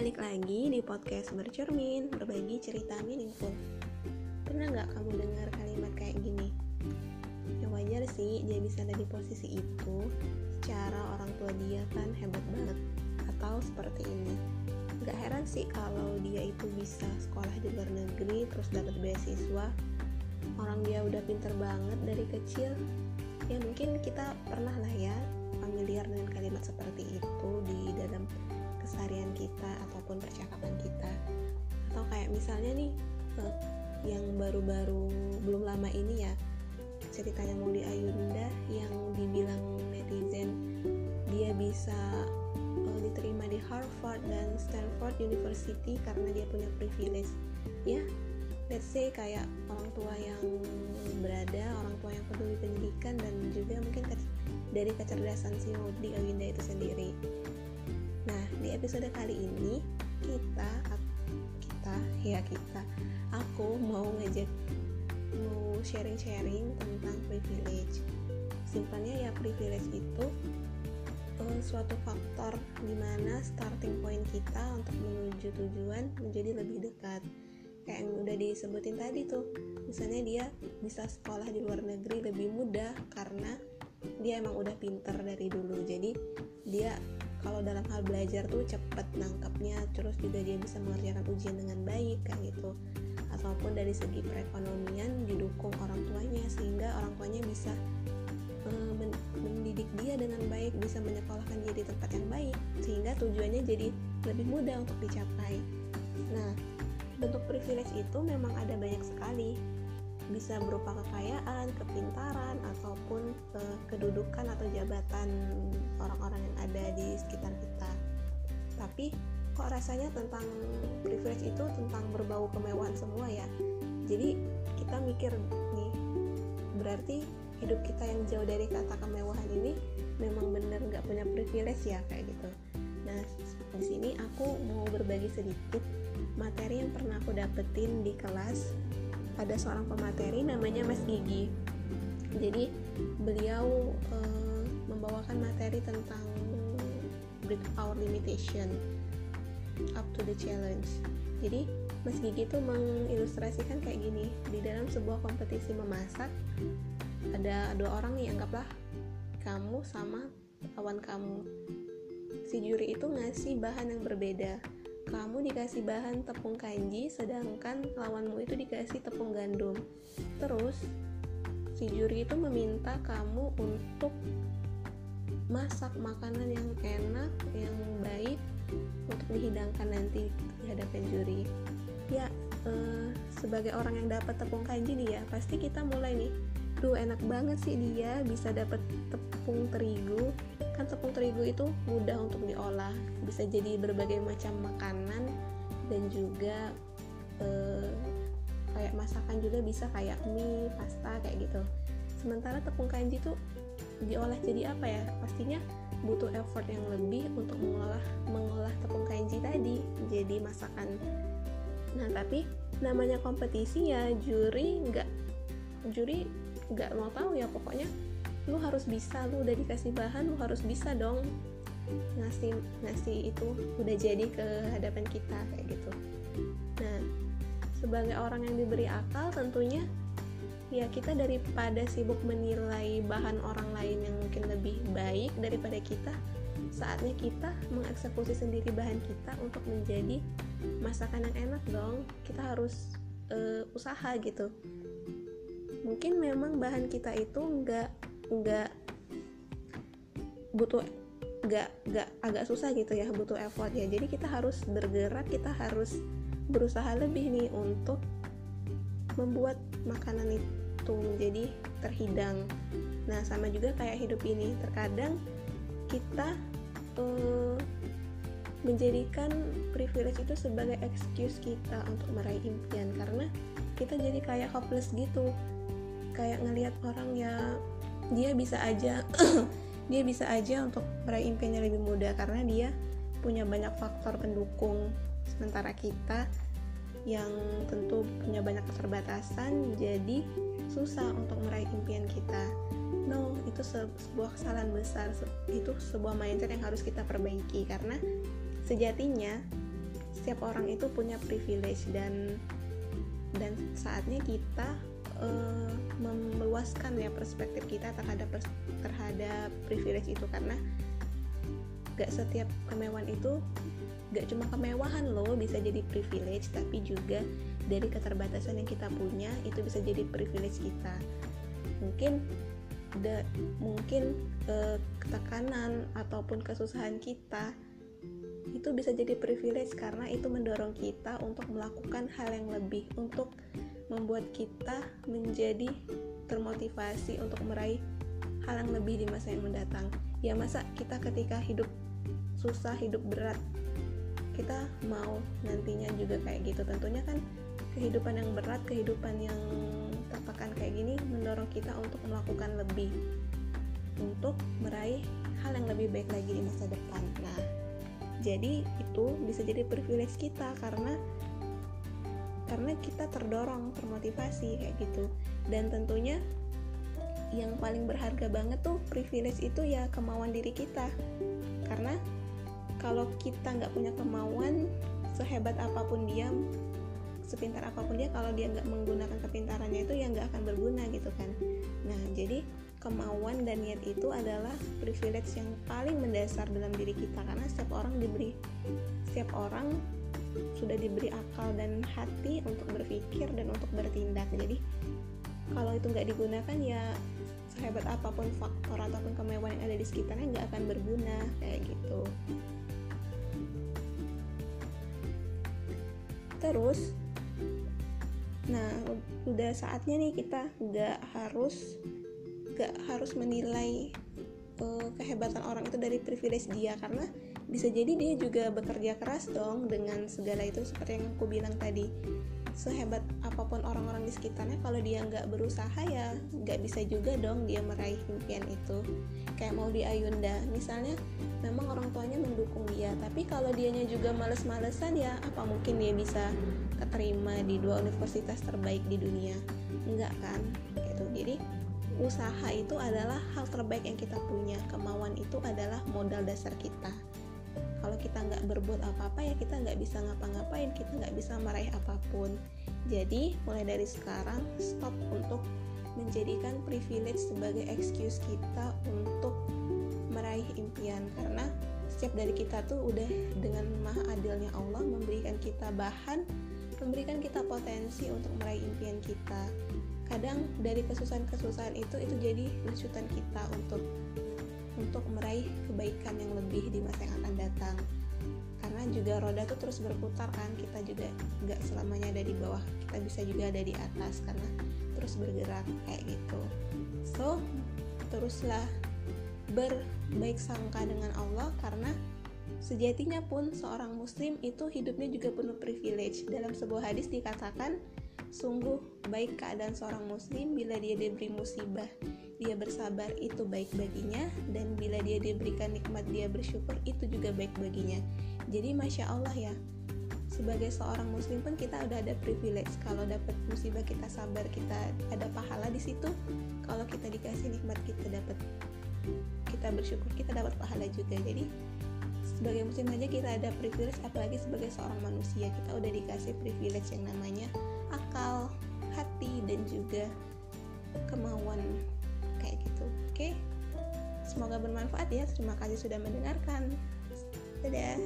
balik lagi di podcast bercermin, berbagi cerita meaningful. Pernah nggak kamu dengar kalimat kayak gini? Ya wajar sih dia bisa ada di posisi itu, secara orang tua dia kan hebat banget, atau seperti ini. Gak heran sih kalau dia itu bisa sekolah di luar negeri, terus dapat beasiswa, orang dia udah pinter banget dari kecil, ya mungkin kita pernah lah ya familiar dengan kalimat seperti itu ataupun percakapan kita. Atau kayak misalnya nih uh, yang baru-baru belum lama ini ya ceritanya Muli Ayunda yang dibilang netizen dia bisa uh, diterima di Harvard dan Stanford University karena dia punya privilege. Ya let's say kayak orang tua yang berada orang tua yang peduli pendidikan dan juga mungkin dari kecerdasan si Mudi Ayunda itu sendiri. Nah, di episode kali ini kita kita ya kita aku mau ngajak mau sharing-sharing tentang privilege. Simpelnya ya privilege itu uh, suatu faktor di mana starting point kita untuk menuju tujuan menjadi lebih dekat. Kayak yang udah disebutin tadi tuh, misalnya dia bisa sekolah di luar negeri lebih mudah karena dia emang udah pinter dari dulu. Jadi dia kalau dalam hal belajar tuh cepet nangkepnya terus juga dia bisa mengerjakan ujian dengan baik kayak gitu. Ataupun dari segi perekonomian didukung orang tuanya sehingga orang tuanya bisa uh, mendidik dia dengan baik bisa menyekolahkan dia di tempat yang baik sehingga tujuannya jadi lebih mudah untuk dicapai. Nah bentuk privilege itu memang ada banyak sekali. Bisa berupa kekayaan, kepintaran, ataupun kedudukan atau jabatan orang-orang yang ada di sekitar kita. Tapi kok rasanya tentang privilege itu tentang berbau kemewahan semua ya. Jadi kita mikir nih, berarti hidup kita yang jauh dari kata kemewahan ini memang benar nggak punya privilege ya kayak gitu. Nah di sini aku mau berbagi sedikit materi yang pernah aku dapetin di kelas ada seorang pemateri namanya Mas Gigi. Jadi beliau uh, membawakan materi tentang break our limitation up to the challenge. Jadi Mas Gigi itu mengilustrasikan kayak gini di dalam sebuah kompetisi memasak ada dua orang nih anggaplah kamu sama lawan kamu. Si juri itu ngasih bahan yang berbeda. Kamu dikasih bahan tepung kanji sedangkan lawanmu itu dikasih tepung gandum. Terus si juri itu meminta kamu untuk masak makanan yang enak yang baik untuk dihidangkan nanti di hadapan juri. Ya eh, sebagai orang yang dapat tepung kanji nih ya pasti kita mulai nih. Duh enak banget sih dia bisa dapat tepung terigu. Kan tepung terigu itu mudah untuk diolah bisa jadi berbagai macam makanan dan juga eh, kayak masakan juga bisa kayak mie pasta kayak gitu. Sementara tepung kanji tuh diolah jadi apa ya? Pastinya butuh effort yang lebih untuk mengolah mengolah tepung kanji tadi jadi masakan. Nah tapi namanya kompetisi ya juri nggak juri nggak mau tahu ya pokoknya lu harus bisa lu udah dikasih bahan lu harus bisa dong ngasih ngasih itu udah jadi ke hadapan kita kayak gitu sebagai orang yang diberi akal tentunya ya kita daripada sibuk menilai bahan orang lain yang mungkin lebih baik daripada kita saatnya kita mengeksekusi sendiri bahan kita untuk menjadi masakan yang enak dong. Kita harus uh, usaha gitu. Mungkin memang bahan kita itu nggak nggak butuh nggak nggak agak susah gitu ya butuh effort ya. Jadi kita harus bergerak kita harus berusaha lebih nih untuk membuat makanan itu menjadi terhidang. Nah sama juga kayak hidup ini terkadang kita uh, menjadikan privilege itu sebagai excuse kita untuk meraih impian. Karena kita jadi kayak hopeless gitu. Kayak ngelihat orang ya dia bisa aja dia bisa aja untuk meraih impiannya lebih mudah karena dia punya banyak faktor pendukung sementara kita yang tentu punya banyak keterbatasan jadi susah untuk meraih impian kita. No itu se sebuah kesalahan besar itu sebuah mindset yang harus kita perbaiki karena sejatinya setiap orang itu punya privilege dan dan saatnya kita uh, meluaskan ya perspektif kita terhadap terhadap privilege itu karena gak setiap kemewahan itu gak cuma kemewahan loh bisa jadi privilege tapi juga dari keterbatasan yang kita punya itu bisa jadi privilege kita. Mungkin da, mungkin uh, ketekanan ataupun kesusahan kita itu bisa jadi privilege karena itu mendorong kita untuk melakukan hal yang lebih untuk membuat kita menjadi termotivasi untuk meraih hal yang lebih di masa yang mendatang. Ya masa kita ketika hidup susah hidup berat kita mau nantinya juga kayak gitu. Tentunya kan kehidupan yang berat kehidupan yang tertekan kayak gini mendorong kita untuk melakukan lebih untuk meraih hal yang lebih baik lagi di masa depan. Nah jadi itu bisa jadi privilege kita karena karena kita terdorong termotivasi kayak gitu. Dan tentunya yang paling berharga banget tuh privilege itu ya kemauan diri kita. Karena kalau kita nggak punya kemauan sehebat apa pun dia sepintar apa pun dia kalau dia nggak menggunakan kepintarannya itu ya nggak akan berguna gitu kan. Nah jadi kemauan dan niat itu adalah privilege yang paling mendasar dalam diri kita karena setiap orang diberi setiap orang sudah diberi akal dan hati untuk berpikir dan untuk bertindak. Jadi kalau itu nggak digunakan ya sehebat apa pun faktor ataupun kemewahan yang ada di sekitarnya nggak akan berguna kayak gitu terus. Nah udah saatnya nih kita nggak harus gak harus menilai uh, kehebatan orang itu dari privilege dia karena bisa jadi dia juga bekerja keras dong dengan segala itu seperti yang aku bilang tadi sehebat apa pun orang-orang di sekitarnya kalau dia nggak berusaha ya nggak bisa juga dong dia meraih impian itu. Kayak mau di Ayunda misalnya memang orang tuanya mendukung dia tapi kalau dianya juga males-malesan ya apa mungkin dia bisa keterima di dua universitas terbaik di dunia? Enggak kan? Gitu. Jadi usaha itu adalah hal terbaik yang kita punya. Kemauan itu adalah modal dasar kita kita nggak berbuat apa-apa ya kita nggak bisa ngapa-ngapain kita nggak bisa meraih apa pun. Jadi mulai dari sekarang stop untuk menjadikan privilege sebagai excuse kita untuk meraih impian. Karena setiap dari kita tuh udah dengan maha adilnya Allah memberikan kita bahan memberikan kita potensi untuk meraih impian kita. Kadang dari kesusahan-kesusahan itu itu jadi lucutan kita untuk untuk meraih kebaikan yang lebih di masa yang akan datang. Karena juga roda tuh terus berputar kan kita juga nggak selamanya ada di bawah kita bisa juga ada di atas karena terus bergerak kayak gitu. So teruslah berbaik sangka dengan Allah karena sejatinya pun seorang muslim itu hidupnya juga penuh privilege. Dalam sebuah hadis dikatakan Sungguh baik keadaan seorang muslim bila dia diberi musibah, dia bersabar itu baik baginya dan bila dia diberikan nikmat dia bersyukur itu juga baik baginya. Jadi masya Allah ya, sebagai seorang muslim pun kita udah ada privilege. Kalau dapat musibah kita sabar kita ada pahala di situ. Kalau kita dikasih nikmat kita dapat kita bersyukur kita dapat pahala juga. Jadi sebagai muslim aja kita ada privilege apalagi sebagai seorang manusia kita udah dikasih privilege yang namanya akal hati dan juga kemauan Oke, semoga bermanfaat ya. Terima kasih sudah mendengarkan. Dadah.